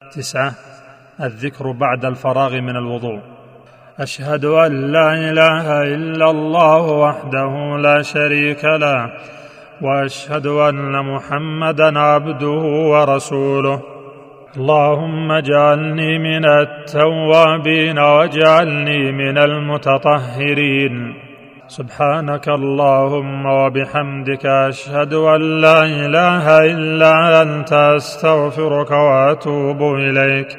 تسعة الذكر بعد الفراغ من الوضوء. أشهد أن لا إله إلا الله وحده لا شريك له وأشهد أن محمدا عبده ورسوله. اللهم اجعلني من التوابين واجعلني من المتطهرين. سبحانك اللهم وبحمدك أشهد أن لا إله إلا أنت أستغفرك وأتوب إليك